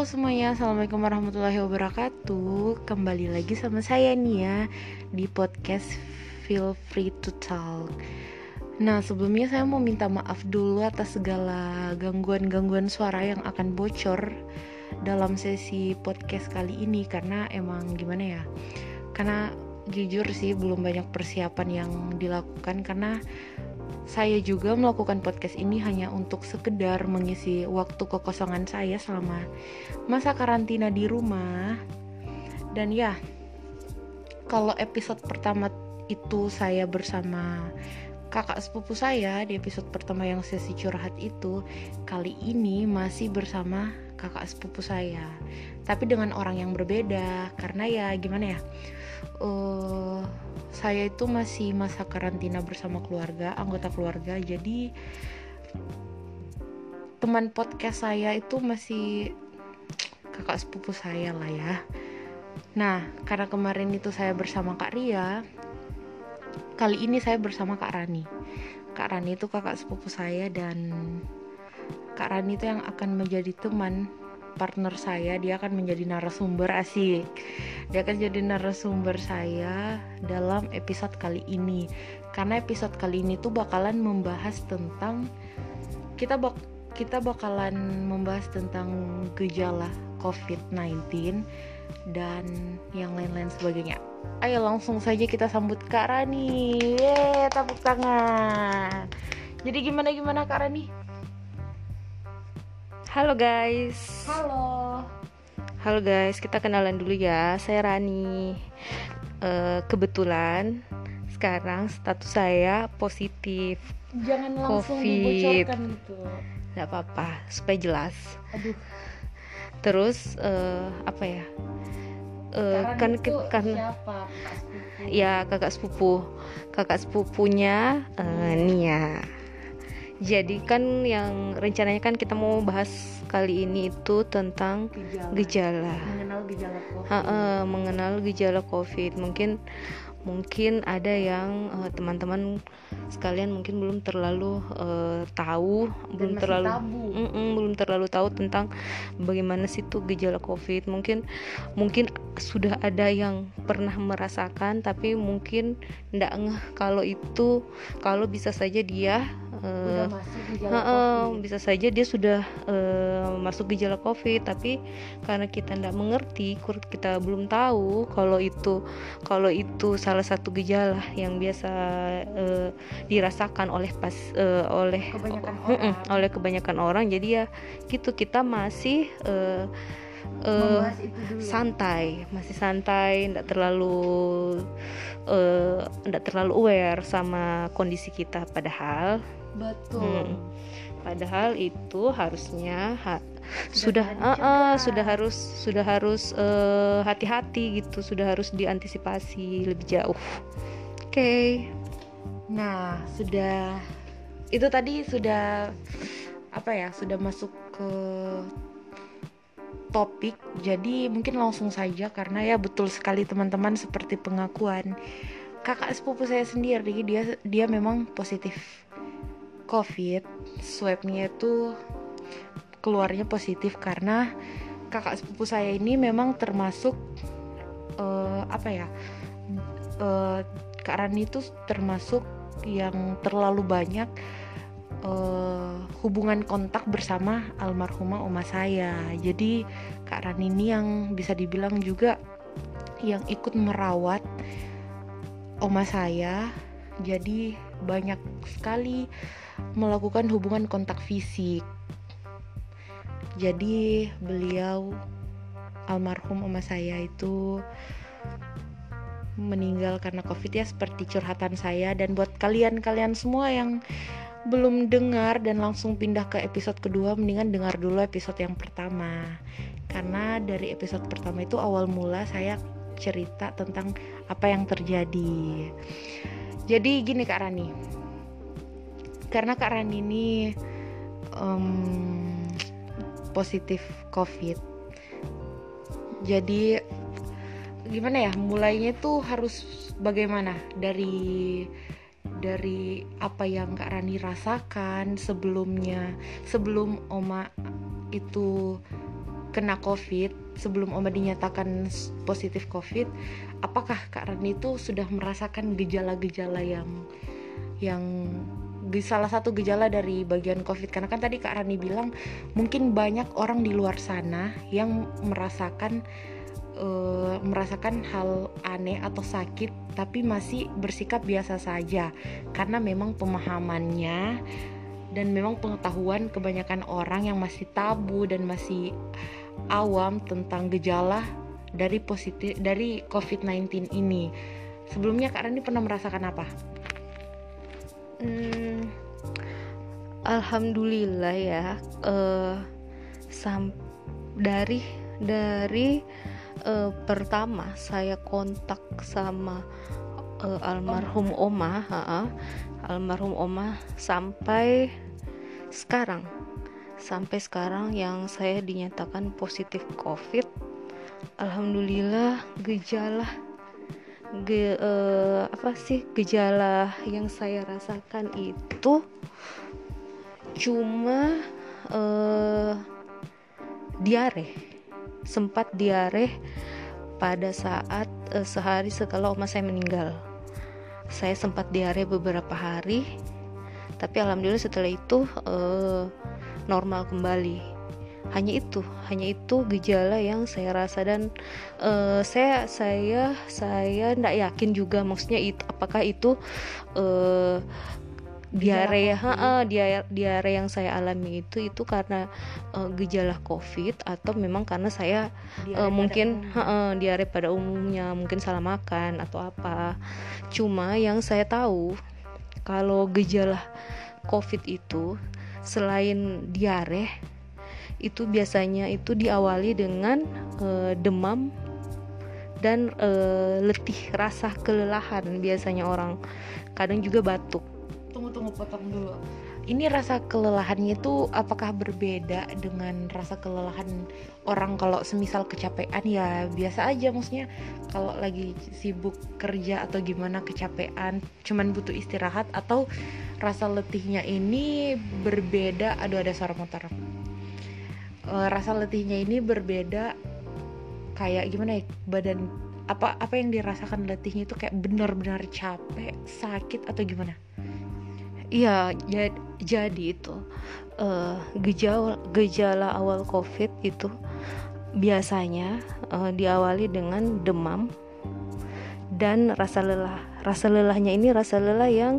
Halo semuanya, Assalamualaikum warahmatullahi wabarakatuh. Kembali lagi sama saya nih ya Di podcast Feel Free to Talk. Nah sebelumnya saya mau minta maaf dulu atas segala gangguan-gangguan suara yang akan bocor Dalam sesi podcast kali ini Karena emang gimana ya Karena jujur sih belum banyak persiapan yang dilakukan Karena saya juga melakukan podcast ini hanya untuk sekedar mengisi waktu kekosongan saya selama masa karantina di rumah. Dan ya, kalau episode pertama itu saya bersama kakak sepupu saya di episode pertama yang sesi curhat itu, kali ini masih bersama kakak sepupu saya. Tapi dengan orang yang berbeda karena ya gimana ya? Uh, saya itu masih masa karantina bersama keluarga, anggota keluarga. Jadi teman podcast saya itu masih kakak sepupu saya lah ya. Nah, karena kemarin itu saya bersama Kak Ria, kali ini saya bersama Kak Rani. Kak Rani itu kakak sepupu saya dan Kak Rani itu yang akan menjadi teman partner saya dia akan menjadi narasumber asik dia akan jadi narasumber saya dalam episode kali ini karena episode kali ini tuh bakalan membahas tentang kita bak kita bakalan membahas tentang gejala COVID-19 dan yang lain-lain sebagainya. Ayo langsung saja kita sambut Kak Rani. Yeay, tepuk tangan. Jadi gimana gimana Kak Rani? Halo guys. Halo. Halo guys, kita kenalan dulu ya. Saya Rani. Uh, kebetulan sekarang status saya positif. Jangan langsung COVID. dibocorkan gitu. Gak apa-apa, supaya jelas. Aduh. Terus uh, apa ya? Uh, kan itu karena siapa? ya kakak sepupu kakak sepupunya uh, Nia jadi kan yang rencananya kan kita mau bahas kali ini itu tentang gejala, gejala. mengenal gejala COVID. Ha -ha, mengenal gejala COVID. Mungkin mungkin ada yang uh, teman-teman sekalian mungkin belum terlalu uh, tahu Dan belum terlalu mm -mm, belum terlalu tahu tentang bagaimana sih itu gejala covid mungkin mungkin sudah ada yang pernah merasakan tapi mungkin tidak ngeh kalau itu kalau bisa saja dia uh, uh, bisa saja dia sudah uh, masuk gejala covid tapi karena kita tidak mengerti kita belum tahu kalau itu kalau itu salah satu gejala yang biasa uh, dirasakan oleh pas uh, oleh kebanyakan uh, orang. oleh kebanyakan orang. Jadi ya gitu kita masih uh, uh, santai masih santai tidak terlalu tidak uh, terlalu aware sama kondisi kita. Padahal betul. Hmm, padahal itu harusnya ha sudah uh, uh, sudah harus sudah harus hati-hati uh, gitu sudah harus diantisipasi lebih jauh. Oke. Okay. nah sudah itu tadi sudah apa ya sudah masuk ke topik. Jadi mungkin langsung saja karena ya betul sekali teman-teman seperti pengakuan kakak sepupu saya sendiri dia dia memang positif covid swabnya itu keluarnya positif karena kakak sepupu saya ini memang termasuk uh, apa ya uh, kak Rani itu termasuk yang terlalu banyak uh, hubungan kontak bersama almarhumah oma saya. Jadi Kak Rani ini yang bisa dibilang juga yang ikut merawat oma saya. Jadi banyak sekali melakukan hubungan kontak fisik. Jadi beliau almarhum oma saya itu meninggal karena covid ya seperti curhatan saya. Dan buat kalian-kalian semua yang belum dengar dan langsung pindah ke episode kedua mendingan dengar dulu episode yang pertama. Karena dari episode pertama itu awal mula saya cerita tentang apa yang terjadi. Jadi gini Kak Rani karena Kak Rani ini um, positif covid. Jadi gimana ya mulainya tuh harus bagaimana? Dari dari apa yang Kak Rani rasakan sebelumnya sebelum Oma itu kena covid sebelum Oma dinyatakan positif covid apakah Kak Rani itu sudah merasakan gejala-gejala yang yang salah satu gejala dari bagian covid karena kan tadi Kak Rani bilang mungkin banyak orang di luar sana yang merasakan uh, merasakan hal aneh atau sakit tapi masih bersikap biasa saja karena memang pemahamannya dan memang pengetahuan kebanyakan orang yang masih tabu dan masih awam tentang gejala dari positif dari COVID-19 ini. Sebelumnya Kak Rani pernah merasakan apa? Hmm, Alhamdulillah ya. Uh, sam dari dari uh, pertama saya kontak sama uh, almarhum Oma, ha almarhum Oma sampai sekarang, sampai sekarang yang saya dinyatakan positif COVID. Alhamdulillah gejala ge, uh, apa sih gejala yang saya rasakan itu? Cuma uh, diare. Sempat diare pada saat uh, sehari setelah oma saya meninggal. Saya sempat diare beberapa hari tapi alhamdulillah setelah itu uh, normal kembali hanya itu hanya itu gejala yang saya rasa dan uh, saya saya saya tidak yakin juga maksudnya itu apakah itu uh, diare ha, diare diare yang saya alami itu itu karena uh, gejala covid atau memang karena saya uh, mungkin ha, diare pada umumnya mungkin salah makan atau apa. Cuma yang saya tahu kalau gejala covid itu selain diare itu biasanya itu diawali dengan uh, demam dan uh, letih rasa kelelahan biasanya orang. Kadang juga batuk. Tunggu tunggu potong dulu. Ini rasa kelelahannya itu apakah berbeda dengan rasa kelelahan orang kalau semisal kecapean? Ya biasa aja maksudnya kalau lagi sibuk kerja atau gimana kecapean cuman butuh istirahat atau rasa letihnya ini berbeda? Aduh ada suara motor rasa letihnya ini berbeda kayak gimana ya badan apa apa yang dirasakan letihnya itu kayak benar-benar capek sakit atau gimana? Iya jadi, jadi itu uh, gejala gejala awal covid itu biasanya uh, diawali dengan demam dan rasa lelah. Rasa lelahnya ini rasa lelah yang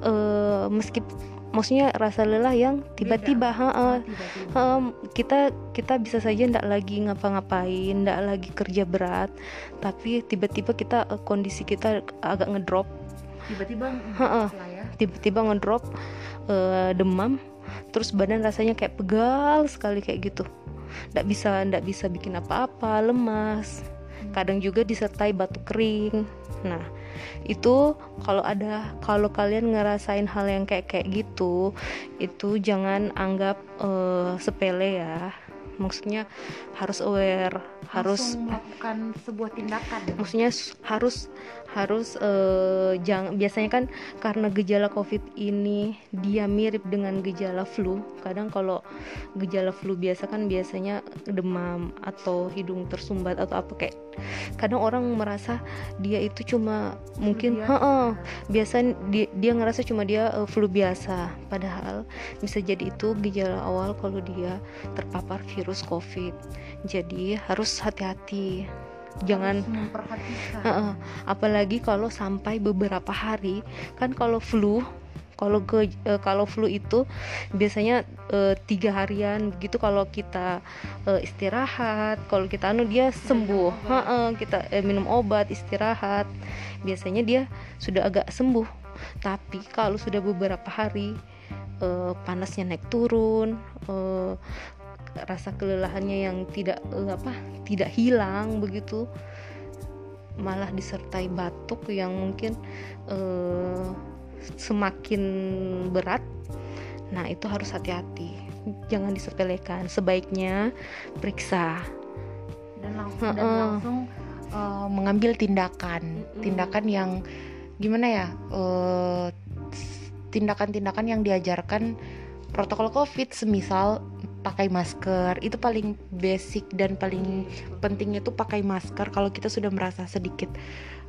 uh, meskipun maksudnya rasa lelah yang tiba-tiba ha, ha, kita kita bisa saja tidak lagi ngapa-ngapain tidak lagi kerja berat tapi tiba-tiba kita eh, kondisi kita agak ngedrop. Tiba-tiba ya. tiba-tiba ngedrop uh, demam terus badan rasanya kayak pegal sekali kayak gitu. Tidak bisa tidak bisa bikin apa-apa lemas. Hmm. kadang juga disertai batuk kering. Nah itu kalau ada kalau kalian ngerasain hal yang kayak kayak gitu itu jangan anggap uh, sepele ya. Maksudnya harus aware Langsung harus melakukan sebuah tindakan. Maksudnya harus harus uh, jangan biasanya kan karena gejala covid ini dia mirip dengan gejala flu. Kadang kalau gejala flu biasa kan biasanya demam atau hidung tersumbat atau apa kayak kadang orang merasa dia itu cuma mungkin biasa, -he, biasa dia, dia ngerasa cuma dia uh, flu biasa. Padahal bisa jadi itu gejala awal kalau dia terpapar virus covid. Jadi harus hati-hati jangan memperhatikan. Uh, apalagi kalau sampai beberapa hari kan kalau flu kalau ke uh, kalau flu itu biasanya uh, tiga harian begitu kalau kita uh, istirahat kalau kita anu dia sembuh. ha -ha, kita uh, minum obat istirahat biasanya dia sudah agak sembuh. Tapi kalau sudah beberapa hari uh, panasnya naik turun uh, rasa kelelahannya yang tidak apa tidak hilang begitu malah disertai batuk yang mungkin uh, semakin berat. Nah itu harus hati-hati. Jangan disepelekan. Sebaiknya periksa. Dan langsung, dan langsung uh, mengambil tindakan. Tindakan yang gimana ya tindakan-tindakan uh, tindakan -tindakan yang diajarkan protokol covid. Semisal pakai masker. Itu paling basic dan paling pentingnya tuh pakai masker kalau kita sudah merasa sedikit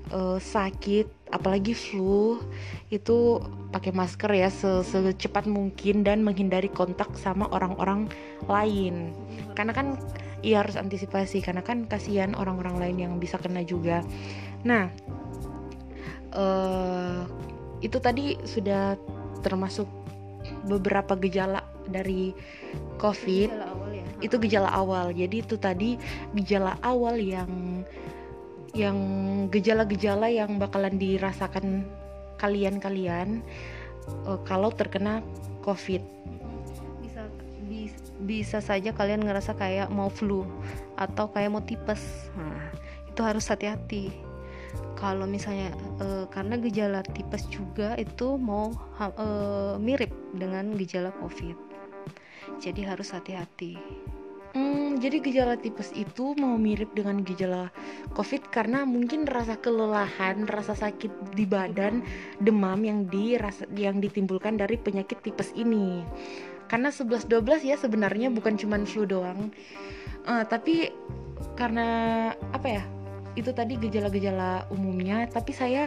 uh, sakit apalagi flu itu pakai masker ya secepat mungkin dan menghindari kontak sama orang-orang lain. Karena kan iya harus antisipasi. Karena kan kasihan orang-orang lain yang bisa kena juga. Nah uh, itu tadi sudah termasuk beberapa gejala dari COVID gejala awal ya. itu gejala awal. Jadi itu tadi gejala awal yang yang gejala-gejala yang bakalan dirasakan kalian-kalian uh, kalau terkena COVID. Bisa, bisa bisa saja kalian ngerasa kayak mau flu atau kayak mau tipes. Nah itu harus hati-hati. Kalau misalnya e, karena gejala tipes juga itu mau e, mirip dengan gejala covid jadi harus hati-hati Hmm, jadi gejala tipes itu mau mirip dengan gejala COVID karena mungkin rasa kelelahan, rasa sakit di badan, demam yang dirasa yang ditimbulkan dari penyakit tipes ini. Karena 11 12 ya sebenarnya bukan cuma flu doang. Uh, tapi karena apa ya? Itu tadi gejala-gejala umumnya, tapi saya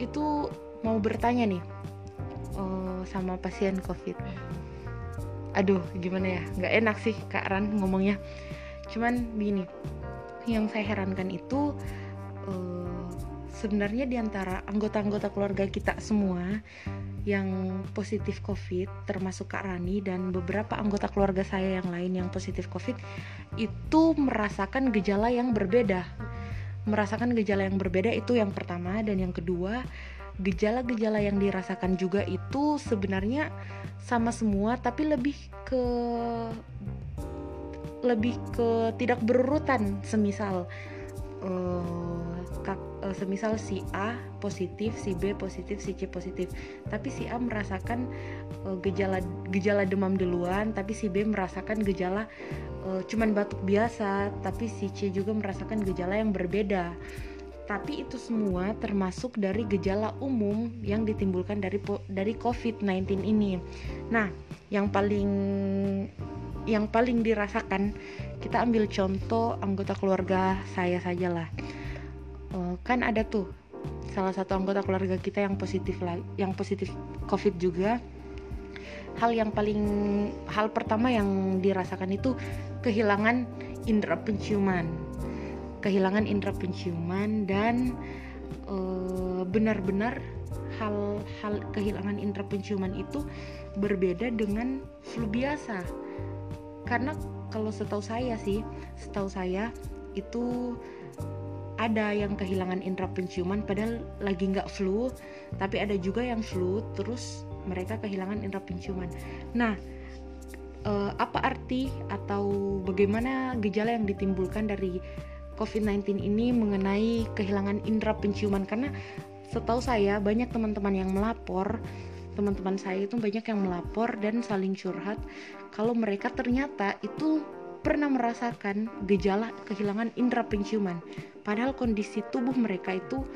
itu mau bertanya nih uh, sama pasien COVID aduh gimana ya? Nggak enak sih kak Ran ngomongnya. Cuman begini yang saya herankan itu uh, sebenarnya di antara anggota-anggota keluarga kita semua yang positif COVID termasuk Kak Rani dan beberapa anggota keluarga saya yang lain yang positif COVID itu merasakan gejala yang berbeda. Merasakan gejala yang berbeda itu yang pertama dan yang kedua gejala-gejala yang dirasakan juga itu sebenarnya sama semua tapi lebih ke lebih ke tidak berurutan. Semisal uh, semisal si A positif si B positif si C positif. Tapi si A merasakan uh, gejala gejala demam duluan tapi si B merasakan gejala uh, cuman batuk biasa tapi si C juga merasakan gejala yang berbeda tapi itu semua termasuk dari gejala umum yang ditimbulkan dari dari COVID-19 ini. Nah, yang paling yang paling dirasakan kita ambil contoh anggota keluarga saya sajalah. Uh, kan ada tuh salah satu anggota keluarga kita yang positif lah, yang positif COVID juga. Hal yang paling hal pertama yang dirasakan itu kehilangan indera penciuman kehilangan indera penciuman dan benar benar-benar hal-hal kehilangan indera penciuman itu berbeda dengan flu biasa. Karena kalau setahu saya sih setahu saya itu ada yang kehilangan indera penciuman padahal lagi nggak flu tapi ada juga yang flu terus mereka kehilangan indera penciuman. Nah eh, apa arti atau bagaimana gejala yang ditimbulkan dari COVID-19 ini mengenai kehilangan indera penciuman. Karena setahu saya banyak teman-teman yang melapor teman-teman saya itu banyak yang melapor dan saling curhat. Kalau mereka ternyata itu pernah merasakan gejala kehilangan indera penciuman. Padahal kondisi tubuh mereka itu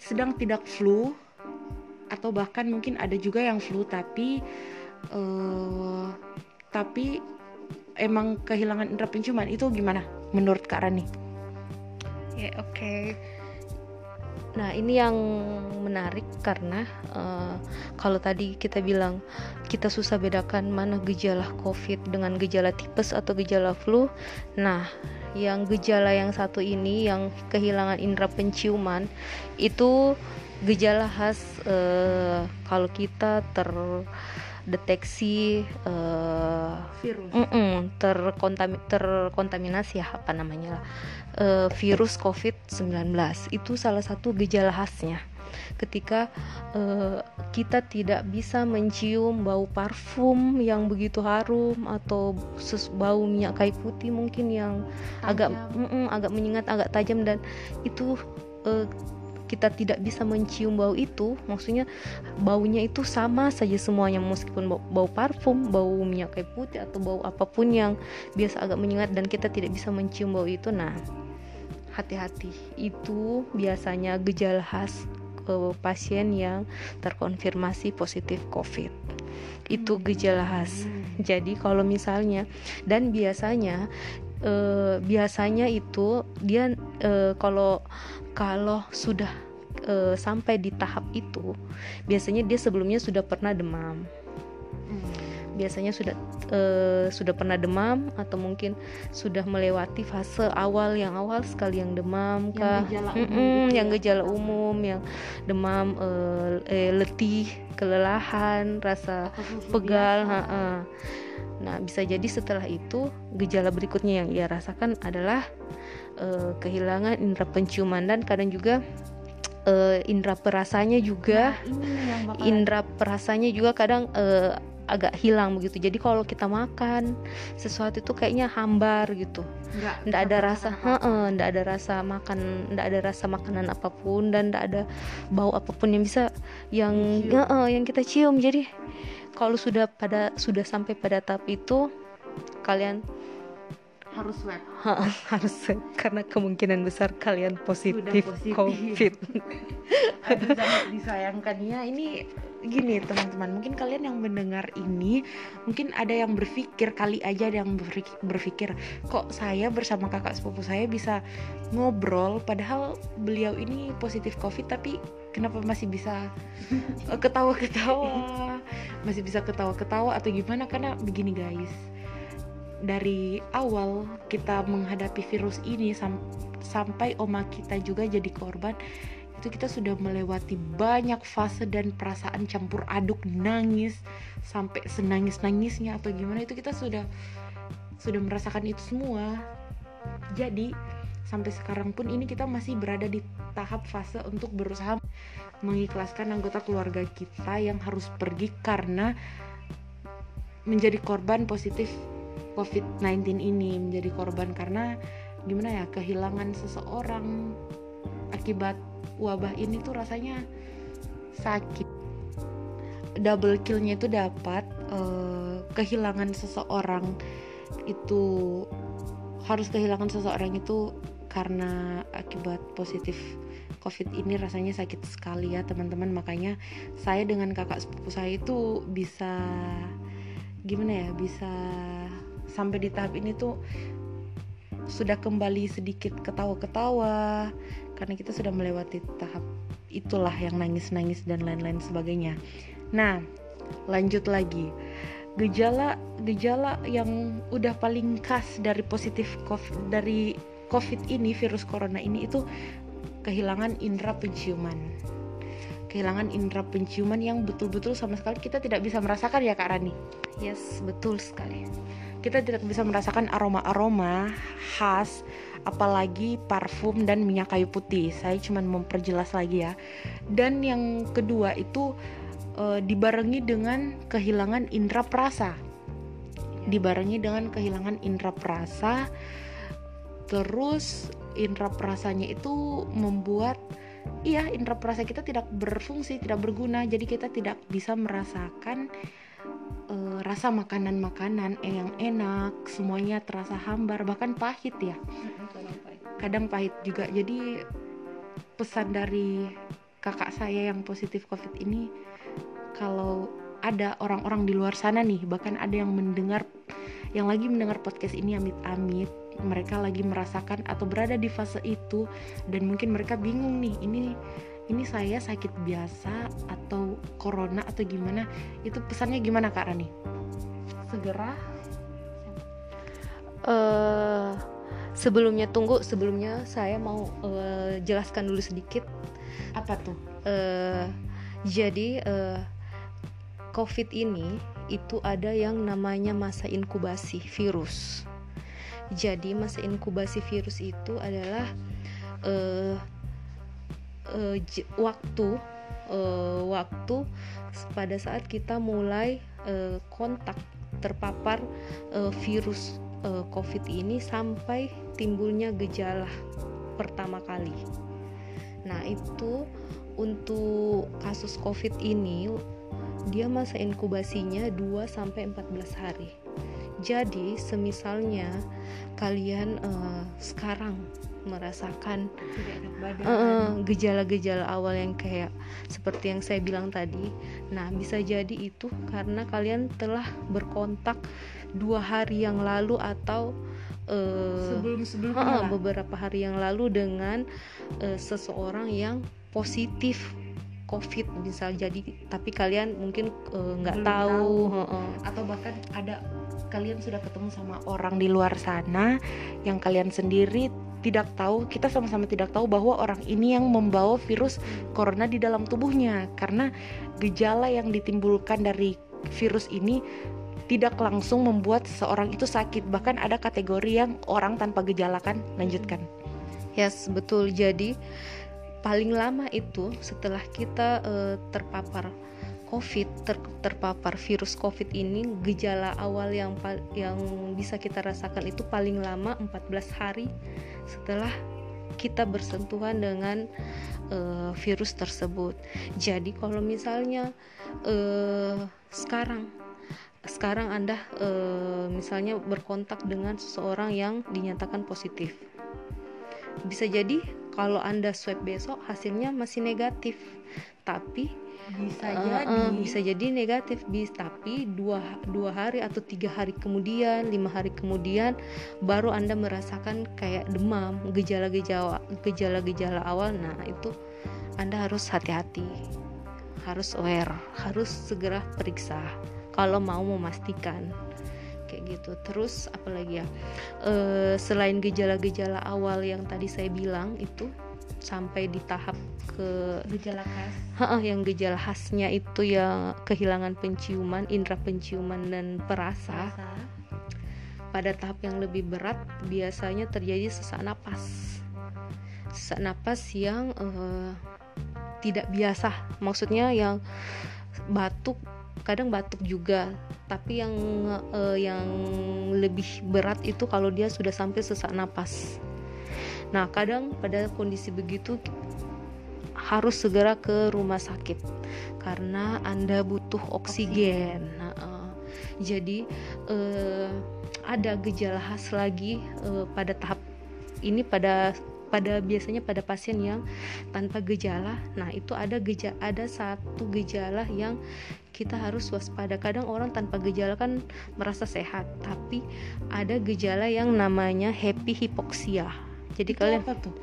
sedang tidak flu atau bahkan mungkin ada juga yang flu tapi uh, tapi emang kehilangan indera penciuman. Itu gimana menurut Kak Rani? Ya, oke. Okay. Nah, ini yang menarik karena uh, kalau tadi kita bilang kita susah bedakan mana gejala COVID dengan gejala tipes atau gejala flu. Nah, yang gejala yang satu ini yang kehilangan indera penciuman itu gejala khas uh, kalau kita ter deteksi uh, virus. mm -mm, terkontami, terkontaminasi ya apa namanya uh, virus COVID-19 itu salah satu gejala khasnya. Ketika uh, kita tidak bisa mencium bau parfum yang begitu harum atau bau minyak kayu putih mungkin yang tajam. agak mm -mm, agak menyengat agak tajam dan itu uh, kita tidak bisa mencium bau itu maksudnya baunya itu sama saja semuanya meskipun bau, bau parfum bau minyak kayu putih atau bau apa pun yang biasa agak menyengat dan kita tidak bisa mencium bau itu. Nah hati-hati. Itu biasanya gejala khas ke pasien yang terkonfirmasi positif COVID. Itu gejala khas. Jadi kalau misalnya dan biasanya eh, biasanya itu dia eh, kalau kalau sudah eh, sampai di tahap itu biasanya dia sebelumnya sudah pernah demam biasanya sudah uh, sudah pernah demam atau mungkin sudah melewati fase awal yang awal sekali yang demam kah yang gejala umum, gitu yang ya. gejala umum yang demam uh, eh, letih kelelahan rasa pegal biasa. ha-ha. nah bisa jadi setelah itu gejala berikutnya yang ia rasakan adalah eh, kehilangan indera penciuman dan kadang juga eh, indera perasanya juga Nah, ini nih yang bakal indera perasanya juga kadang eh, agak hilang begitu. Jadi kalau kita makan sesuatu itu kayaknya hambar gitu. Nggak ndak ada rasa heeh, ndak ada rasa makan ndak ada rasa makanan apa pun dan ndak ada bau apa pun yang bisa yang heeh, yang kita cium. Jadi kalau sudah pada sudah sampai pada tahap itu kalian harus swab. Harus karena kemungkinan besar kalian positif, positif. covid. Aduh sangat disayangkan. Ya ini gini teman-teman mungkin kalian yang mendengar ini mungkin ada yang berpikir kali aja ada yang berpik- berpikir kok saya bersama kakak sepupu saya bisa ngobrol padahal beliau ini positif covid tapi kenapa masih bisa eh, ketawa-ketawa? Masih bisa ketawa-ketawa atau gimana? Karena begini guys dari awal kita menghadapi virus ini sam- sampai oma kita juga jadi korban itu kita sudah melewati banyak fase dan perasaan campur aduk nangis sampai senangis nangisnya atau gimana. Itu kita sudah sudah merasakan itu semua. Jadi sampai sekarang pun ini kita masih berada di tahap fase untuk berusaha mengikhlaskan anggota keluarga kita yang harus pergi karena menjadi korban positif COVID-19 ini. Menjadi korban karena gimana ya kehilangan seseorang akibat wabah ini tuh rasanya sakit. Double killnya itu dapat eh, kehilangan seseorang itu harus kehilangan seseorang itu karena akibat positif covid ini rasanya sakit sekali ya teman-teman. Makanya saya dengan kakak sepupu saya itu bisa gimana ya bisa sampai di tahap ini tuh sudah kembali sedikit ketawa-ketawa karena kita sudah melewati tahap itulah yang nangis-nangis dan lain-lain sebagainya. Nah, lanjut lagi. Gejala gejala yang udah paling khas dari positif COVID, dari COVID ini virus corona ini itu kehilangan indera penciuman. Kehilangan indera penciuman yang betul-betul sama sekali kita tidak bisa merasakan ya Kak Rani yes betul sekali kita tidak bisa merasakan aroma-aroma khas apalagi parfum dan minyak kayu putih. Saya cuma memperjelas lagi ya. Dan yang kedua itu eh, dibarengi dengan kehilangan indera perasa. Dibarengi dengan kehilangan indera perasa terus indera perasanya itu membuat iya indera perasa kita tidak berfungsi tidak berguna. Jadi kita tidak bisa merasakan eh, rasa makanan-makanan yang enak semuanya terasa hambar bahkan pahit ya. Kadang pahit juga. Jadi pesan dari kakak saya yang positif covid ini kalau ada orang-orang di luar sana nih bahkan ada yang mendengar yang lagi mendengar podcast ini amit-amit mereka lagi merasakan atau berada di fase itu dan mungkin mereka bingung nih ini ini saya sakit biasa atau corona atau gimana? Itu pesannya gimana kak Rani? Segera. Eh sebelumnya tunggu sebelumnya saya mau eh, jelaskan dulu sedikit. Apa tuh? Eh jadi eh, COVID ini itu ada yang namanya masa inkubasi virus. Jadi masa inkubasi virus itu adalah eh, j- waktu eh, waktu pada saat kita mulai eh, kontak terpapar eh, virus eh, COVID ini sampai timbulnya gejala pertama kali. Nah, itu untuk kasus COVID ini dia masa inkubasinya 2 sampai 14 hari. Jadi, semisalnya kalian eh, sekarang merasakan eh, gejala-gejala awal yang kayak seperti yang saya bilang tadi. Nah, bisa jadi itu karena kalian telah berkontak dua hari yang lalu atau Heeh, lah. beberapa hari yang lalu dengan eh, seseorang yang positif COVID bisa jadi tapi kalian mungkin eh, nggak Belum tahu, tahu. heeh. atau bahkan ada kalian sudah ketemu sama orang di luar sana yang kalian sendiri tidak tahu kita sama-sama tidak tahu bahwa orang ini yang membawa virus corona di dalam tubuhnya. Karena gejala yang ditimbulkan dari virus ini tidak langsung membuat seseorang itu sakit. Bahkan ada kategori yang orang tanpa gejala kan lanjutkan. Yes, betul. Jadi paling lama itu setelah kita eh, terpapar COVID, ter- terpapar virus COVID ini, gejala awal yang yang bisa kita rasakan itu paling lama 14 hari setelah kita bersentuhan dengan eh, virus tersebut. Jadi kalau misalnya eh, sekarang sekarang Anda eh, misalnya berkontak dengan seseorang yang dinyatakan positif bisa jadi kalau anda swab besok hasilnya masih negatif tapi bisa eh, jadi. eh, bisa jadi negatif bis. Tapi dua dua hari atau tiga hari kemudian lima hari kemudian baru anda merasakan kayak demam gejala-gejala gejala-gejala awal. Nah itu anda harus hati-hati. Harus aware. Harus segera periksa kalau mau memastikan. Kayak gitu. Terus apalagi ya? Eh, selain gejala-gejala awal yang tadi saya bilang itu sampai di tahap ke gejala khas Heeh, yang gejala khasnya itu ya kehilangan penciuman, indera penciuman dan perasa. rasa Pada tahap yang lebih berat biasanya terjadi sesak napas. Sesak napas yang eh, tidak biasa, maksudnya yang batuk, kadang batuk juga. Tapi yang eh, yang lebih berat itu kalau dia sudah sampai sesak napas. Nah, kadang pada kondisi begitu harus segera ke rumah sakit karena Anda butuh oksigen. Nah, eh, jadi eh, ada gejala khas lagi eh, pada tahap ini pada pada biasanya pada pasien yang tanpa gejala. Nah, itu ada gejala ada satu gejala yang kita harus waspada. Kadang orang tanpa gejala kan merasa sehat, tapi ada gejala yang namanya happy hipoksia. Jadi Itu kalian apa tuh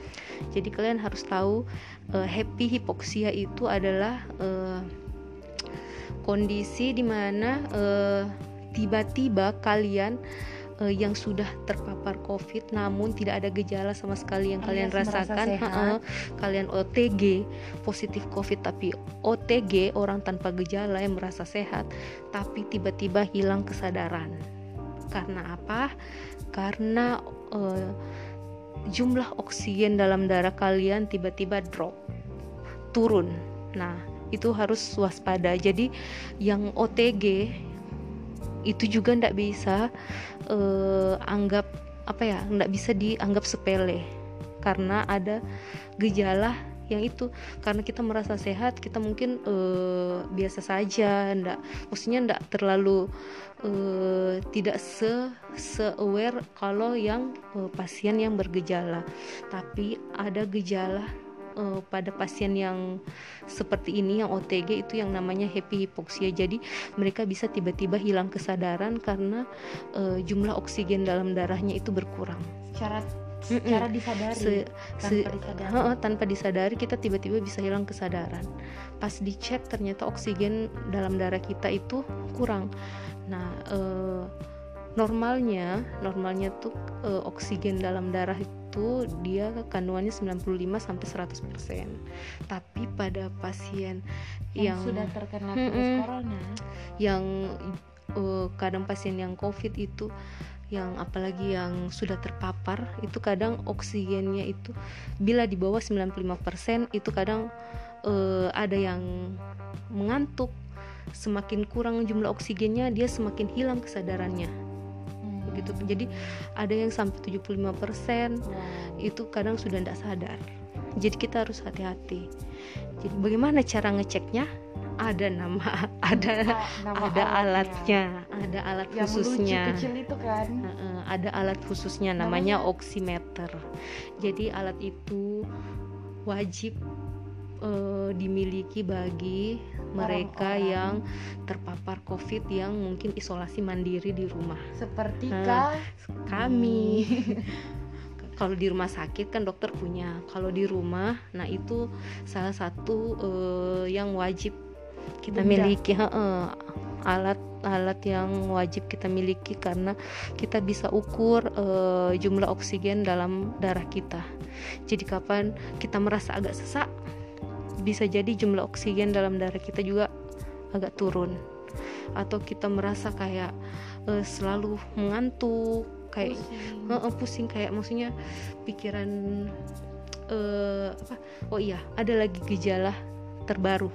jadi kalian harus tahu eh, happy hipoksia itu adalah eh, kondisi di mana eh, tiba-tiba kalian eh, yang sudah terpapar COVID namun tidak ada gejala sama sekali yang kalian Alias merasa rasakan, heeh, kalian OTG positif COVID tapi OTG orang tanpa gejala yang merasa sehat tapi tiba-tiba hilang kesadaran. Karena apa? Karena eh, jumlah oksigen dalam darah kalian tiba-tiba drop turun. Nah, itu harus waspada. Jadi yang OTG itu juga ndak bisa eh, anggap apa ya, ndak bisa dianggap sepele karena ada gejala yang itu karena kita merasa sehat kita mungkin eh, biasa saja ndak maksudnya ndak terlalu eh, tidak se se aware kalau yang eh, pasien yang bergejala tapi ada gejala eh, pada pasien yang seperti ini yang OTG itu yang namanya happy hypoxia jadi mereka bisa tiba-tiba hilang kesadaran karena eh, jumlah oksigen dalam darahnya itu berkurang Mm-mm. secara disadari Se- se- tanpa disadari Heeh, tanpa disadari kita tiba-tiba bisa hilang kesadaran. Pas dicek ternyata oksigen dalam darah kita itu kurang. Nah, eh, normalnya normalnya tuh eh, oksigen dalam darah itu dia kandungannya 95 sampai 100%. Tapi pada pasien yang, yang sudah terkena virus corona yang eh, kadang pasien yang covid itu yang apalagi yang sudah terpapar itu kadang oksigennya itu bila di bawah 95% itu kadang eh, ada yang mengantuk semakin kurang jumlah oksigennya dia semakin hilang kesadarannya. Hmm. begitu. Jadi ada yang sampai 75% Wow. itu kadang sudah tidak sadar. Jadi kita harus hati-hati. Jadi bagaimana cara ngeceknya? Ada nama ada nama ada alatnya. alatnya. Ada alat yang khususnya. kecil itu kan? Ada alat khususnya namanya? oximeter. Jadi alat itu wajib eh, dimiliki bagi mereka Orang-orang. yang terpapar covid yang mungkin isolasi mandiri di rumah. Seperti Nah, kami. Kalau di rumah sakit kan dokter punya. Kalau di rumah nah itu salah satu eh, yang wajib kita Benda. miliki. Heeh, alat alat yang wajib kita miliki karena kita bisa ukur eh, jumlah oksigen dalam darah kita. Jadi kapan kita merasa agak sesak bisa jadi jumlah oksigen dalam darah kita juga agak turun atau kita merasa kayak eh, selalu mengantuk kayak Pusing. Heeh, pusing kayak maksudnya pikiran eh apa oh iya ada lagi gejala terbaru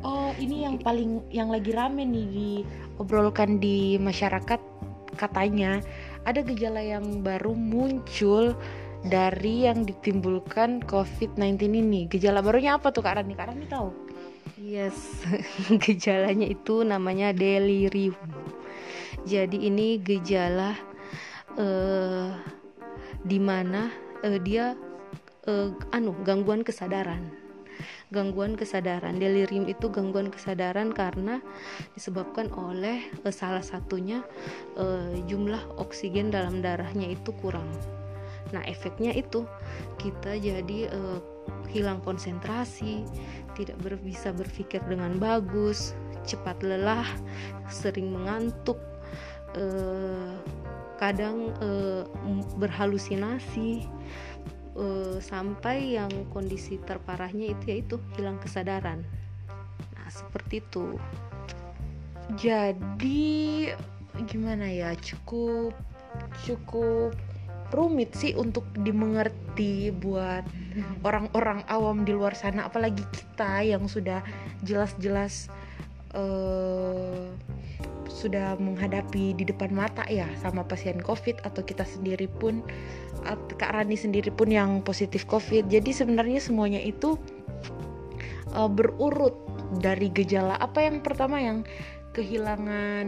Oh, ini yang paling yang lagi rame nih diobrolkan di masyarakat katanya ada gejala yang baru muncul dari yang ditimbulkan COVID-19 ini. Gejala barunya apa tuh Kak Rani? Kak Rani tahu? yes gejalanya itu namanya delirium jadi ini gejala eh di mana eh, dia eh, anu gangguan kesadaran gangguan kesadaran delirium itu gangguan kesadaran karena disebabkan oleh eh, salah satunya jumlah oksigen dalam darahnya itu kurang nah efeknya itu kita jadi eh, hilang konsentrasi tidak ber- bisa berpikir dengan bagus cepat lelah sering mengantuk eh, kadang m- berhalusinasi sampai yang kondisi terparahnya itu yaitu hilang kesadaran. Nah, seperti itu. Jadi gimana ya? Cukup cukup rumit sih untuk dimengerti buat orang-orang awam di luar sana apalagi kita yang sudah jelas-jelas eh, sudah menghadapi di depan mata ya sama pasien covid atau kita sendiri pun Kak Rani sendiri pun yang positif covid. Jadi sebenarnya semuanya itu eh, berurut dari gejala. Apa yang pertama yang kehilangan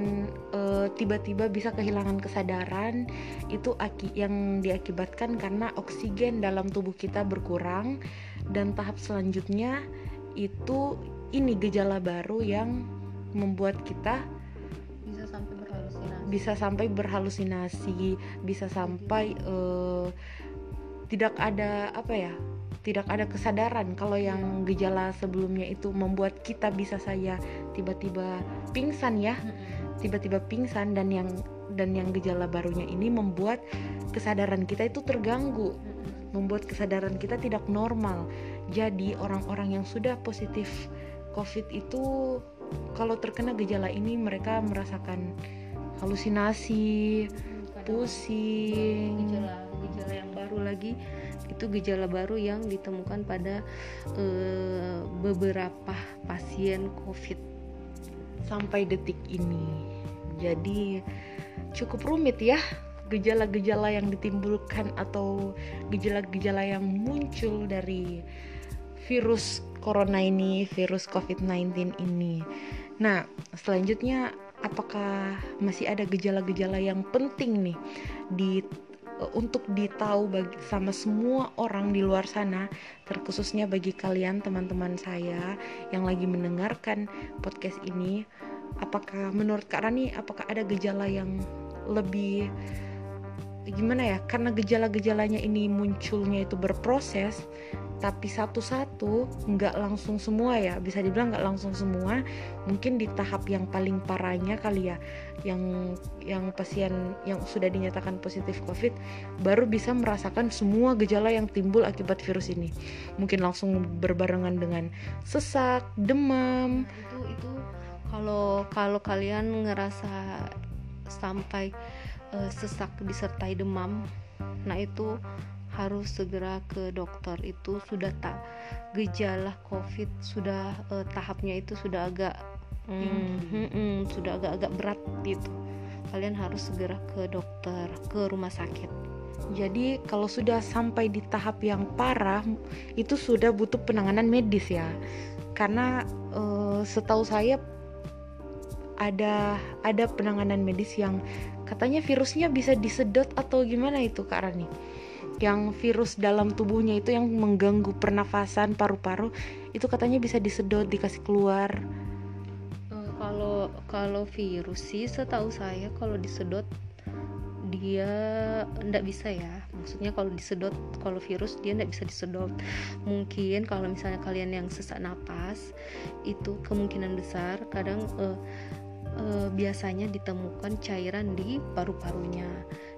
eh, tiba-tiba bisa kehilangan kesadaran itu aki yang diakibatkan karena oksigen dalam tubuh kita berkurang dan tahap selanjutnya itu ini gejala baru yang membuat kita Bisa sampai berhalusinasi. bisa sampai berhalusinasi bisa sampai eh, tidak ada apa ya tidak ada kesadaran kalau yang gejala sebelumnya itu membuat kita bisa saya tiba-tiba pingsan ya. Tiba-tiba pingsan dan yang dan yang gejala barunya ini membuat kesadaran kita itu terganggu. Membuat kesadaran kita tidak normal. Jadi orang-orang yang sudah positif covid itu kalau terkena gejala ini mereka merasakan halusinasi pusing. gejala gejala yang baru lagi itu gejala baru yang ditemukan pada eh, beberapa pasien COVID. sampai detik ini jadi cukup rumit ya gejala-gejala yang ditimbulkan atau gejala-gejala yang muncul dari virus corona ini, virus COVID-19 ini. Nah, selanjutnya apakah masih ada gejala-gejala yang penting nih di untuk ditahu bagi sama semua orang di luar sana, terkhususnya bagi kalian teman-teman saya yang lagi mendengarkan podcast ini, apakah menurut Kak Rani apakah ada gejala yang lebih gimana ya? Karena gejala-gejalanya ini munculnya itu berproses, tapi satu-satu nggak langsung semua ya bisa dibilang nggak langsung semua mungkin di tahap yang paling parahnya kali ya yang yang pasien yang sudah dinyatakan positif covid baru bisa merasakan semua gejala yang timbul akibat virus ini mungkin langsung berbarengan dengan sesak demam Nah, itu itu kalau kalau kalian ngerasa sampai eh, sesak disertai demam, nah itu harus segera ke dokter. Itu sudah tak gejala covid sudah eh, tahapnya itu sudah agak mm, mm, mm, sudah agak-agak berat gitu. Kalian harus segera ke dokter ke rumah sakit. Jadi kalau sudah sampai di tahap yang parah itu sudah butuh penanganan medis ya. Karena uh, setahu saya ada ada penanganan medis yang katanya virusnya bisa disedot atau gimana itu Kak Rani? Yang virus dalam tubuhnya itu yang mengganggu pernafasan paru-paru itu katanya bisa disedot dikasih keluar. Uh, kalau kalau virus sih setahu saya kalau disedot dia ndak bisa ya. Maksudnya kalau disedot kalau virus dia ndak bisa disedot. Mungkin kalau misalnya kalian yang sesak napas itu kemungkinan besar kadang uh, uh, biasanya ditemukan cairan di paru-parunya.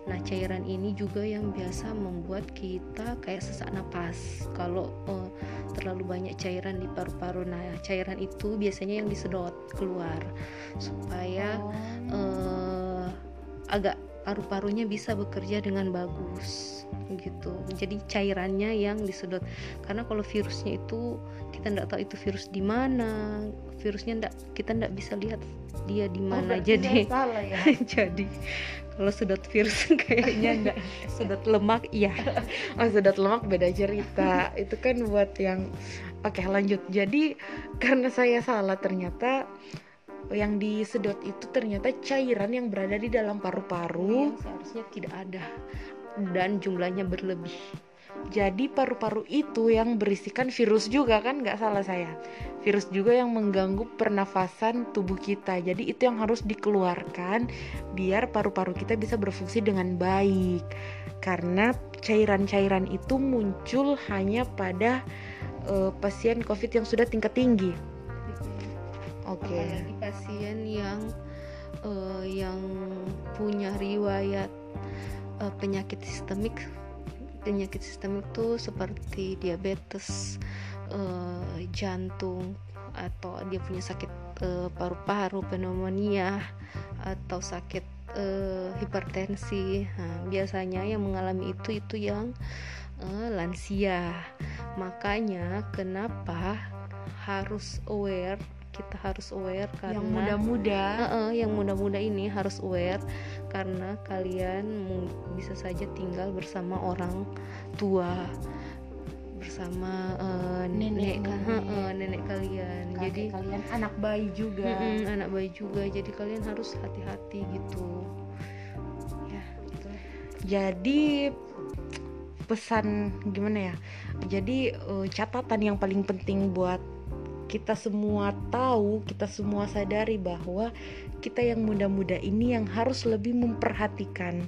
Nah cairan ini juga yang biasa membuat kita kayak sesak napas kalau uh, terlalu banyak cairan di paru-paru. Nah cairan itu biasanya yang disedot keluar supaya uh, agak paru-parunya bisa bekerja dengan bagus gitu. Jadi cairannya yang disedot. Karena kalau virusnya itu kita tidak tahu itu virus di mana virusnya ndak kita ndak bisa lihat dia di oh, mana oh, jadi. salah ya? Jadi kalau sedot virus kayaknya enggak sedot lemak iya. Oh sedot lemak beda cerita. Itu kan buat yang oke lanjut. Jadi karena saya salah ternyata yang disedot itu ternyata cairan yang berada di dalam paru-paru yang seharusnya tidak ada. Dan jumlahnya berlebih jadi paru-paru itu yang berisikan virus juga kan nggak salah saya virus juga yang mengganggu pernafasan tubuh kita jadi itu yang harus dikeluarkan biar paru-paru kita bisa berfungsi dengan baik karena cairan-cairan itu muncul hanya pada uh, pasien covid yang sudah tingkat tinggi Oke. Okay. pasien yang uh, yang punya riwayat uh, penyakit sistemik, penyakit sistemik itu seperti diabetes, uh, jantung, atau dia punya sakit paru-paru, pneumonia, atau sakit uh, hipertensi. Nah, biasanya yang mengalami itu itu yang uh, lansia. Makanya kenapa harus aware kita harus aware karena yang muda-muda uh -uh, yang muda-muda ini harus aware karena kalian bisa saja tinggal bersama orang tua bersama uh, nenek nenek, uh, uh, nenek kalian. Kakek jadi kalian anak bayi juga. Uh, uh, anak bayi juga. Jadi kalian harus hati-hati gitu. Ya. Gitu. jadi pesan gimana ya? Jadi uh, catatan yang paling penting buat kita semua tahu, kita semua sadari bahwa kita yang muda-muda ini yang harus lebih memperhatikan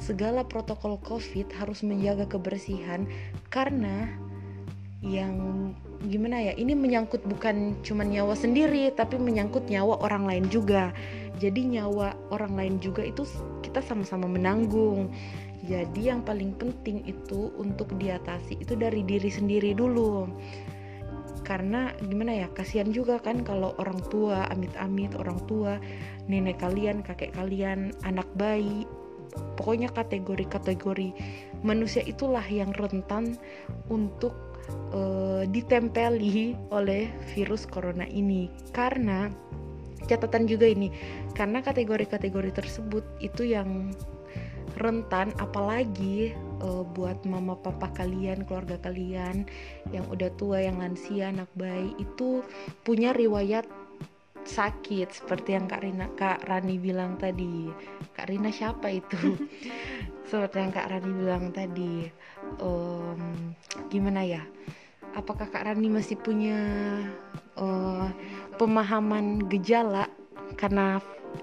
segala protokol COVID, harus menjaga kebersihan karena yang gimana ya, ini menyangkut bukan cuma nyawa sendiri tapi menyangkut nyawa orang lain juga. Jadi nyawa orang lain juga itu kita sama-sama menanggung. Jadi yang paling penting itu untuk diatasi itu dari diri sendiri dulu karena gimana ya kasihan juga kan kalau orang tua amit-amit orang tua nenek kalian kakek kalian anak bayi. Pokoknya kategori-kategori manusia itulah yang rentan untuk uh, ditempeli oleh virus corona ini. Karena catatan juga ini karena kategori-kategori tersebut itu yang rentan apalagi uh, buat mama papa kalian keluarga kalian yang udah tua yang lansia anak bayi itu punya riwayat sakit seperti yang Kak Rina Kak Rani bilang tadi. Kak Rina siapa itu? Seperti yang Kak Rani bilang tadi. Um, gimana ya? Apakah Kak Rani masih punya uh, pemahaman gejala? Karena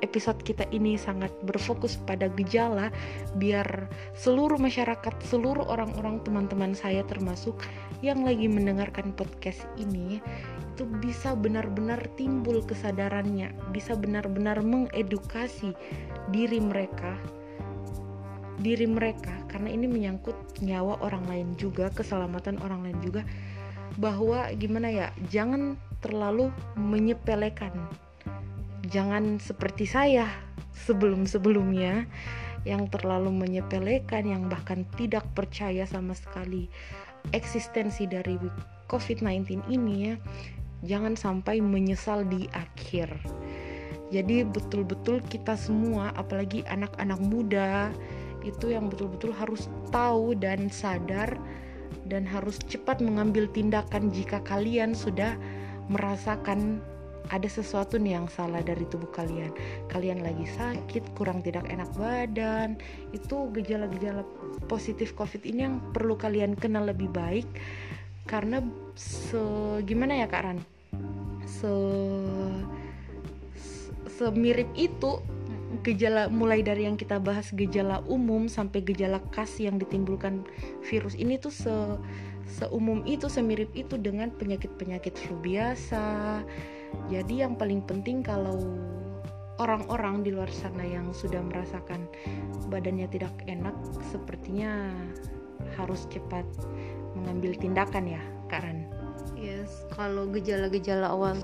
episode kita ini sangat berfokus pada gejala biar seluruh masyarakat, seluruh orang-orang teman-teman saya termasuk yang lagi mendengarkan podcast ini itu bisa benar-benar timbul kesadarannya, bisa benar-benar mengedukasi diri mereka diri mereka. Karena ini menyangkut nyawa orang lain juga, keselamatan orang lain juga bahwa gimana ya, jangan terlalu menyepelekan jangan seperti saya sebelum-sebelumnya yang terlalu menyepelekan yang bahkan tidak percaya sama sekali eksistensi dari COVID-19 ini ya. Jangan sampai menyesal di akhir. Jadi betul-betul kita semua apalagi anak-anak muda itu yang betul-betul harus tahu dan sadar dan harus cepat mengambil tindakan jika kalian sudah merasakan ada sesuatu nih yang salah dari tubuh kalian. Kalian lagi sakit, kurang tidak enak badan. Itu gejala-gejala positif COVID ini yang perlu kalian kenal lebih baik karena se gimana ya Kak Ran? Se semirip itu gejala mulai dari yang kita bahas gejala umum sampai gejala khas yang ditimbulkan virus ini tuh se seumum itu semirip itu dengan penyakit-penyakit flu biasa. Jadi yang paling penting kalau orang-orang di luar sana yang sudah merasakan badannya tidak enak sepertinya harus cepat mengambil tindakan ya, Karen. Yes, kalau gejala-gejala awal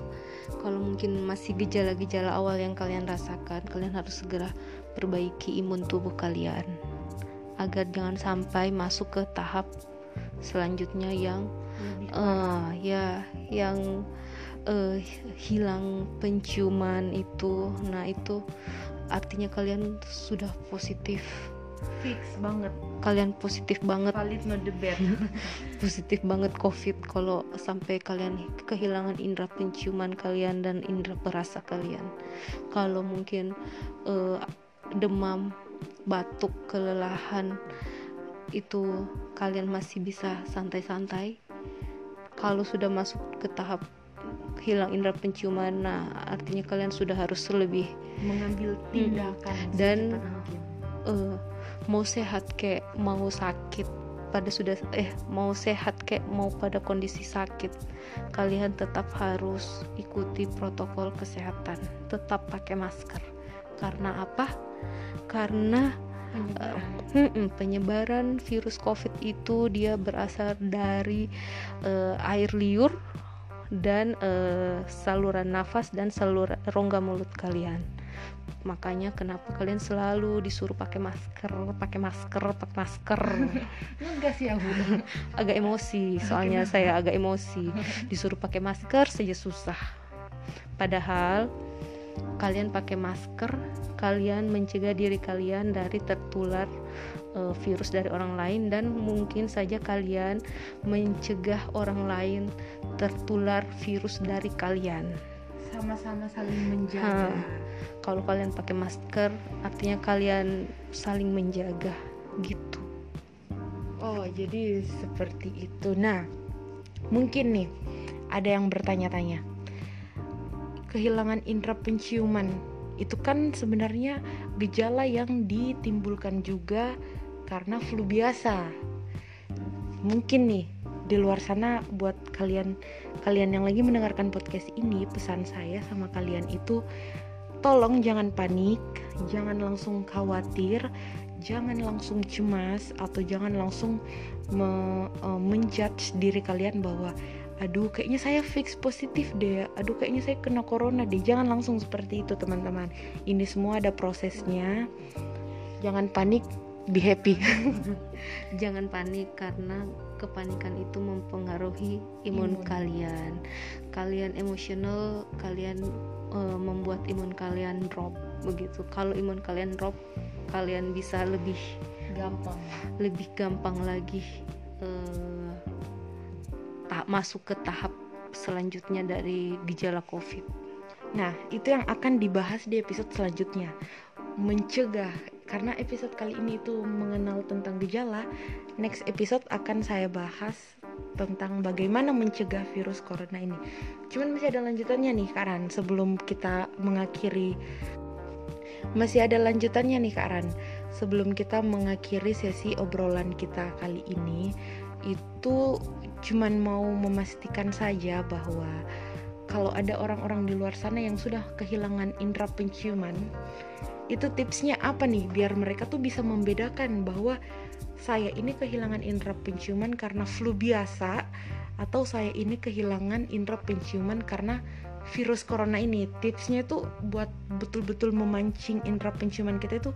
kalau mungkin masih gejala-gejala awal yang kalian rasakan kalian harus segera perbaiki imun tubuh kalian agar jangan sampai masuk ke tahap selanjutnya yang uh, ya yang uh, hilang penciuman itu. Nah itu artinya kalian sudah positif. Fix banget. Kalian positif banget. Valid not debat positif banget covid. Kalau sampai kalian kehilangan indera penciuman kalian dan indera perasa kalian. Kalau mungkin uh, demam batuk kelelahan itu kalian masih bisa santai-santai. Kalau sudah masuk ke tahap hilang indera penciuman. Nah artinya kalian sudah harus lebih mengambil tindakan hmm. dan uh, mau sehat kayak mau sakit pada sudah eh mau sehat kayak mau pada kondisi sakit kalian tetap harus ikuti protokol kesehatan. Tetap pakai masker. Karena apa? Karena penyebaran, uh, penyebaran virus covid itu dia berasal dari uh, air liur dan uh, saluran nafas dan saluran rongga mulut kalian. Makanya kenapa kalian selalu disuruh pakai masker pakai masker pakai masker. Enggak sih aku agak emosi soalnya saya agak emosi. Disuruh pakai masker saja susah. Padahal kalian pakai masker kalian mencegah diri kalian dari tertular uh, virus dari orang lain dan mungkin saja kalian mencegah orang lain tertular virus dari kalian sama-sama saling menjaga. Ha, kalau kalian pakai masker, artinya kalian saling menjaga gitu. Oh, jadi seperti itu. Nah, mungkin nih ada yang bertanya-tanya. Kehilangan indera penciuman itu kan sebenarnya gejala yang ditimbulkan juga karena flu biasa. Mungkin nih di luar sana buat kalian kalian yang lagi mendengarkan podcast ini pesan saya sama kalian itu tolong jangan panik jangan langsung khawatir jangan langsung cemas atau jangan langsung me, uh, menjudge diri kalian bahwa aduh kayaknya saya fix positif deh aduh kayaknya saya kena corona deh. Jangan langsung seperti itu teman-teman. Ini semua ada prosesnya. Jangan panik be happy. Jangan panik karena kepanikan itu mempengaruhi imun, imun. kalian. Kalian emosional kalian uh, membuat imun kalian drop begitu. Kalau imun kalian drop kalian bisa lebih gampang. lebih gampang lagi uh, tak masuk ke tahap selanjutnya dari gejala covid. Nah itu yang akan dibahas di episode selanjutnya. Mencegah karena episode kali ini itu mengenal tentang gejala next episode akan saya bahas tentang bagaimana mencegah virus corona ini. Cuman masih ada lanjutannya nih Karan sebelum kita mengakhiri. Masih ada lanjutannya nih Karan sebelum kita mengakhiri sesi obrolan kita kali ini itu cuman mau memastikan saja bahwa kalau ada orang-orang di luar sana yang sudah kehilangan indera penciuman itu tipsnya apa nih? Biar mereka tuh bisa membedakan bahwa saya ini kehilangan indera penciuman karena flu biasa atau saya ini kehilangan indera penciuman karena virus corona ini. Tipsnya tuh buat betul-betul memancing indera penciuman kita itu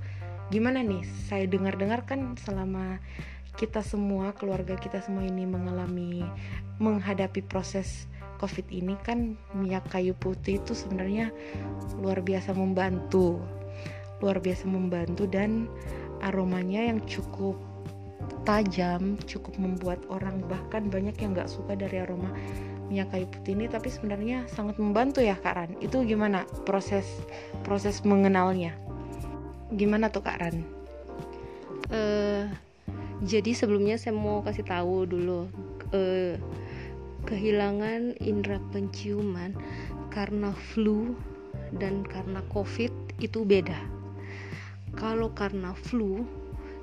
gimana nih? Saya dengar-dengar kan selama kita semua keluarga kita semua ini mengalami menghadapi proses covid ini kan minyak kayu putih itu sebenarnya luar biasa membantu luar biasa membantu dan aromanya yang cukup tajam cukup membuat orang bahkan banyak yang nggak suka dari aroma minyak kayu putih ini tapi sebenarnya sangat membantu ya Kak Ran. Itu gimana proses proses mengenalnya? Gimana tuh Kak Ran? Uh, jadi sebelumnya saya mau kasih tahu dulu uh, kehilangan indera penciuman karena flu dan karena covid itu beda kalau karena flu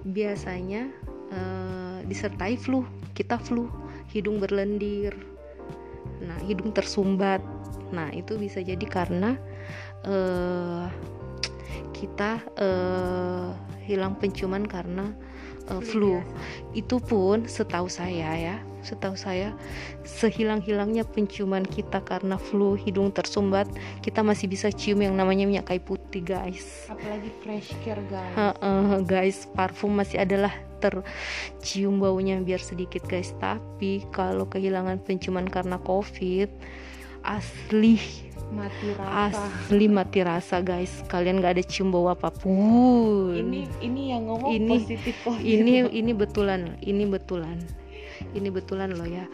biasanya uh, disertai flu. Kita flu hidung berlendir. Nah hidung tersumbat. Nah itu bisa jadi karena uh, kita uh, hilang penciuman karena uh, flu itu pun setahu saya ya setahu saya sehilang-hilangnya penciuman kita karena flu hidung tersumbat kita masih bisa cium yang namanya minyak kayu putih guys. Apalagi fresh care guys. Uh, uh, guys parfum masih adalah tercium baunya biar sedikit guys. Tapi kalau kehilangan penciuman karena covid asli mati rasa. asli mati rasa guys. Kalian gak ada cium bau apa pun. Ini ini yang ngomong ini positif kok ini ini betulan ini betulan ini betulan loh ya.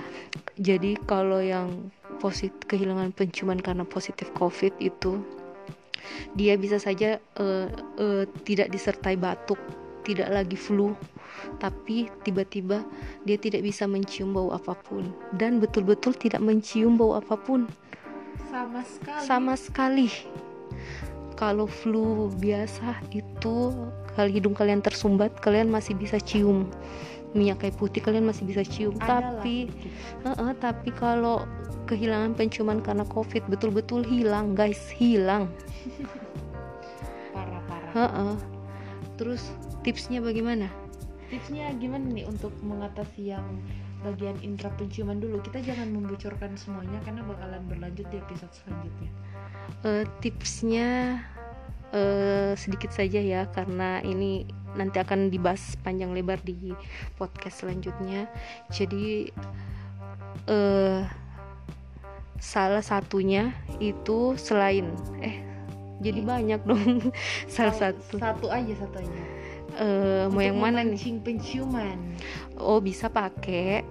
Jadi kalau yang positif kehilangan penciuman karena positif covid itu dia bisa saja uh, uh, tidak disertai batuk tidak lagi flu tapi tiba-tiba dia tidak bisa mencium bau apa pun. Dan betul-betul tidak mencium bau apa pun. Sama sekali. Sama sekali. Kalau flu biasa itu kalau hidung kalian tersumbat kalian masih bisa cium minyak kayu putih kalian masih bisa cium. Adalah. tapi uh -uh, tapi kalau kehilangan penciuman karena covid betul-betul hilang guys. Hilang. Parah parah. Uh -uh. terus tipsnya bagaimana? Tipsnya gimana nih untuk mengatasi yang bagian intra penciuman dulu? Kita jangan membocorkan semuanya karena bakalan berlanjut di episode selanjutnya. Uh, tipsnya uh, sedikit saja ya karena ini nanti akan dibahas panjang lebar di podcast selanjutnya jadi uh, salah satunya itu selain eh jadi banyak dong salah satu satu aja satu aja uh, mau yang mana nih? penciuman. Oh bisa pakai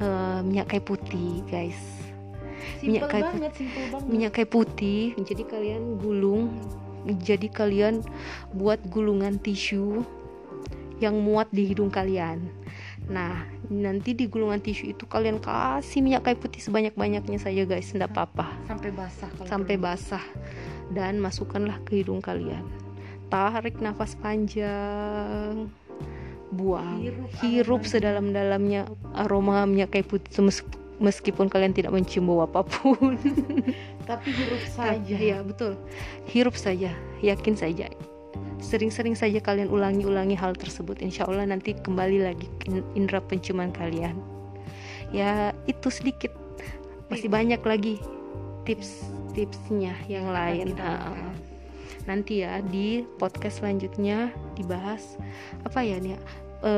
uh, minyak kayu putih guys. Simple minyak kayu banget, simple banget. Minyak kayu putih. Jadi kalian gulung. Jadi kalian buat gulungan tisu yang muat di hidung kalian. Nah, nanti di gulungan tisu itu kalian kasih minyak kayu putih sebanyak-banyaknya saja guys, tidak apa-apa. Sampai basah. Sampai basah. Dan masukkanlah ke hidung kalian. Tarik nafas panjang. Buang. Hirup, hirup sedalam-dalamnya aroma minyak kayu putih meskipun kalian tidak mencium bau apa pun. Tapi hirup saja. Ya betul. Hirup saja. Yakin saja sering-sering saja kalian ulangi-ulangi hal tersebut. Insya Allah nanti kembali lagi indera penciuman kalian. Ya itu sedikit. Masih banyak lagi tips-tipsnya yang lain. nanti ya di podcast selanjutnya dibahas apa ya nih e,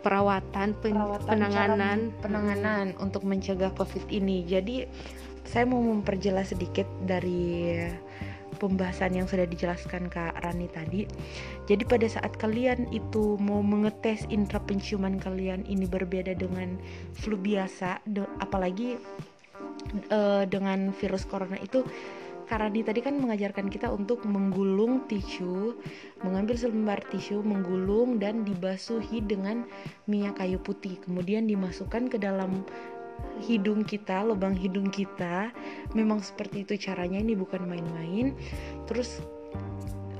perawatan, pen, perawatan penanganan. penanganan hmm. untuk mencegah covid ini. Jadi saya mau memperjelas sedikit dari pembahasan yang sudah dijelaskan Kak Rani tadi. Jadi pada saat kalian itu mau mengetes intra penciuman kalian ini berbeda dengan flu biasa, apalagi uh, dengan virus corona itu Karadi tadi kan mengajarkan kita untuk menggulung tisu, mengambil selembar tisu, menggulung dan dibasuhi dengan minyak kayu putih. Kemudian dimasukkan ke dalam hidung kita, lubang hidung kita. Memang seperti itu caranya, ini bukan main-main. Terus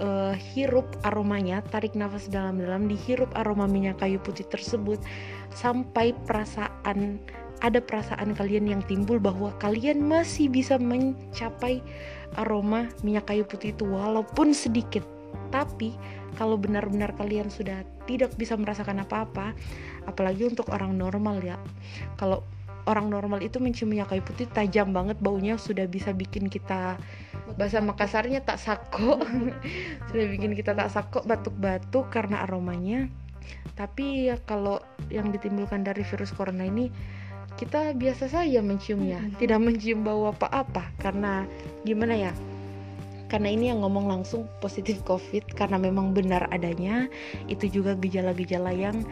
uh, hirup aromanya, tarik nafas dalam-dalam, dihirup aroma minyak kayu putih tersebut sampai perasaan ada perasaan kalian yang timbul bahwa kalian masih bisa mencapai aroma minyak kayu putih itu walaupun sedikit. Tapi kalau benar-benar kalian sudah tidak bisa merasakan apa-apa, apalagi untuk orang normal ya. Kalau orang normal itu mencium minyak kayu putih tajam banget baunya sudah bisa bikin kita bahasa Makassarnya tak sako sudah bikin kita tak sako batuk-batuk karena aromanya tapi ya kalau yang ditimbulkan dari virus corona ini kita biasa saja menciumnya, hmm. tidak mencium bau apa-apa karena gimana ya? Karena ini yang ngomong langsung positif COVID karena memang benar adanya itu juga gejala-gejala yang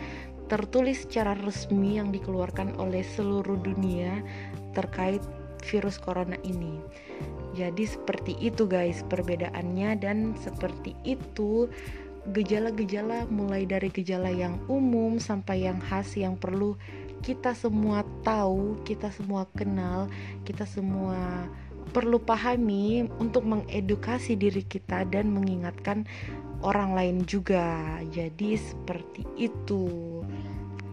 tertulis secara resmi yang dikeluarkan oleh seluruh dunia terkait virus corona ini. Jadi seperti itu guys perbedaannya dan seperti itu gejala-gejala mulai dari gejala yang umum sampai yang khas yang perlu kita semua tahu, kita semua kenal, kita semua perlu pahami untuk mengedukasi diri kita dan mengingatkan orang lain juga. Jadi seperti itu.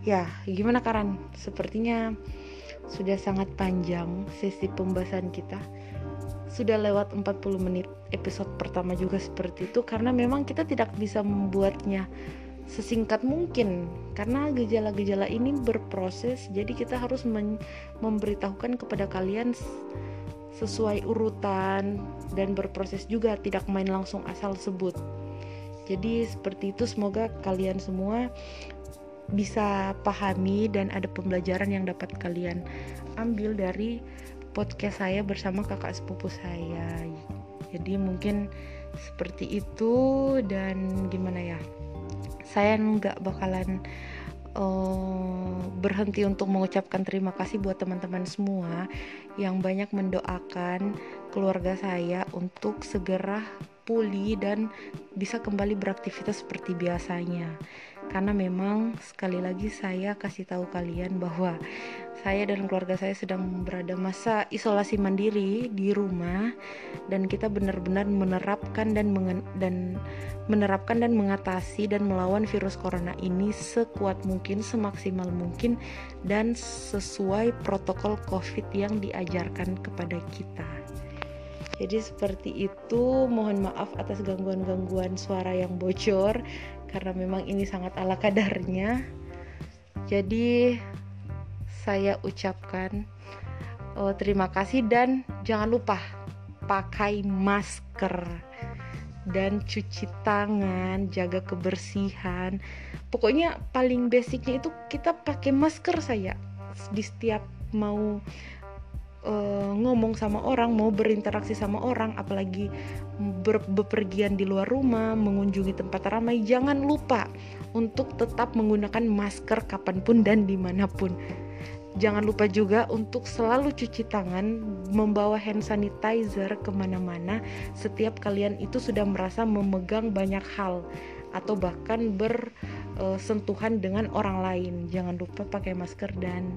Ya, gimana Karan? Sepertinya sudah sangat panjang sesi pembahasan kita sudah lewat 40 menit episode pertama juga seperti itu karena memang kita tidak bisa membuatnya sesingkat mungkin karena gejala-gejala ini berproses jadi kita harus memberitahukan kepada kalian sesuai urutan dan berproses juga tidak main langsung asal sebut jadi seperti itu semoga kalian semua bisa pahami dan ada pembelajaran yang dapat kalian ambil dari podcast saya bersama kakak sepupu saya. Jadi mungkin seperti itu dan gimana ya? Saya nggak bakalan uh, berhenti untuk mengucapkan terima kasih buat teman-teman semua yang banyak mendoakan keluarga saya untuk segera pulih dan bisa kembali beraktivitas seperti biasanya karena memang sekali lagi saya kasih tahu kalian bahwa saya dan keluarga saya sedang berada masa isolasi mandiri di rumah dan kita benar-benar menerapkan dan dan menerapkan dan mengatasi dan melawan virus corona ini sekuat mungkin, semaksimal mungkin dan sesuai protokol Covid yang diajarkan kepada kita. Jadi seperti itu, mohon maaf atas gangguan-gangguan suara yang bocor karena memang ini sangat ala kadarnya. Jadi saya ucapkan oh, terima kasih dan jangan lupa pakai masker dan cuci tangan, jaga kebersihan. Pokoknya paling basicnya itu kita pakai masker saya di setiap mau uh, ngomong sama orang, mau berinteraksi sama orang, apalagi ber bepergian di luar rumah, mengunjungi tempat ramai, jangan lupa untuk tetap menggunakan masker kapan pun dan di mana pun. Jangan lupa juga untuk selalu cuci tangan, membawa hand sanitizer ke mana-mana setiap kalian itu sudah merasa memegang banyak hal atau bahkan bersentuhan dengan orang lain. Jangan lupa pakai masker dan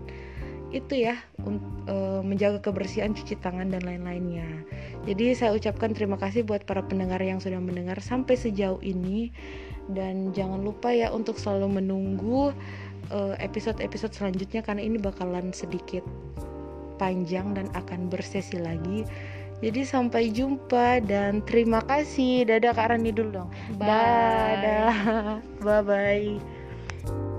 itu ya uh, menjaga kebersihan cuci tangan dan lain-lainnya. Jadi saya ucapkan terima kasih buat para pendengar yang sudah mendengar sampai sejauh ini dan jangan lupa ya untuk selalu menunggu eh, episode-episode selanjutnya karena ini bakalan sedikit panjang dan akan bersesi lagi. Jadi sampai jumpa dan terima kasih. Dadah Kak Rani dulu dong. Bye. Dadah. Bye bye.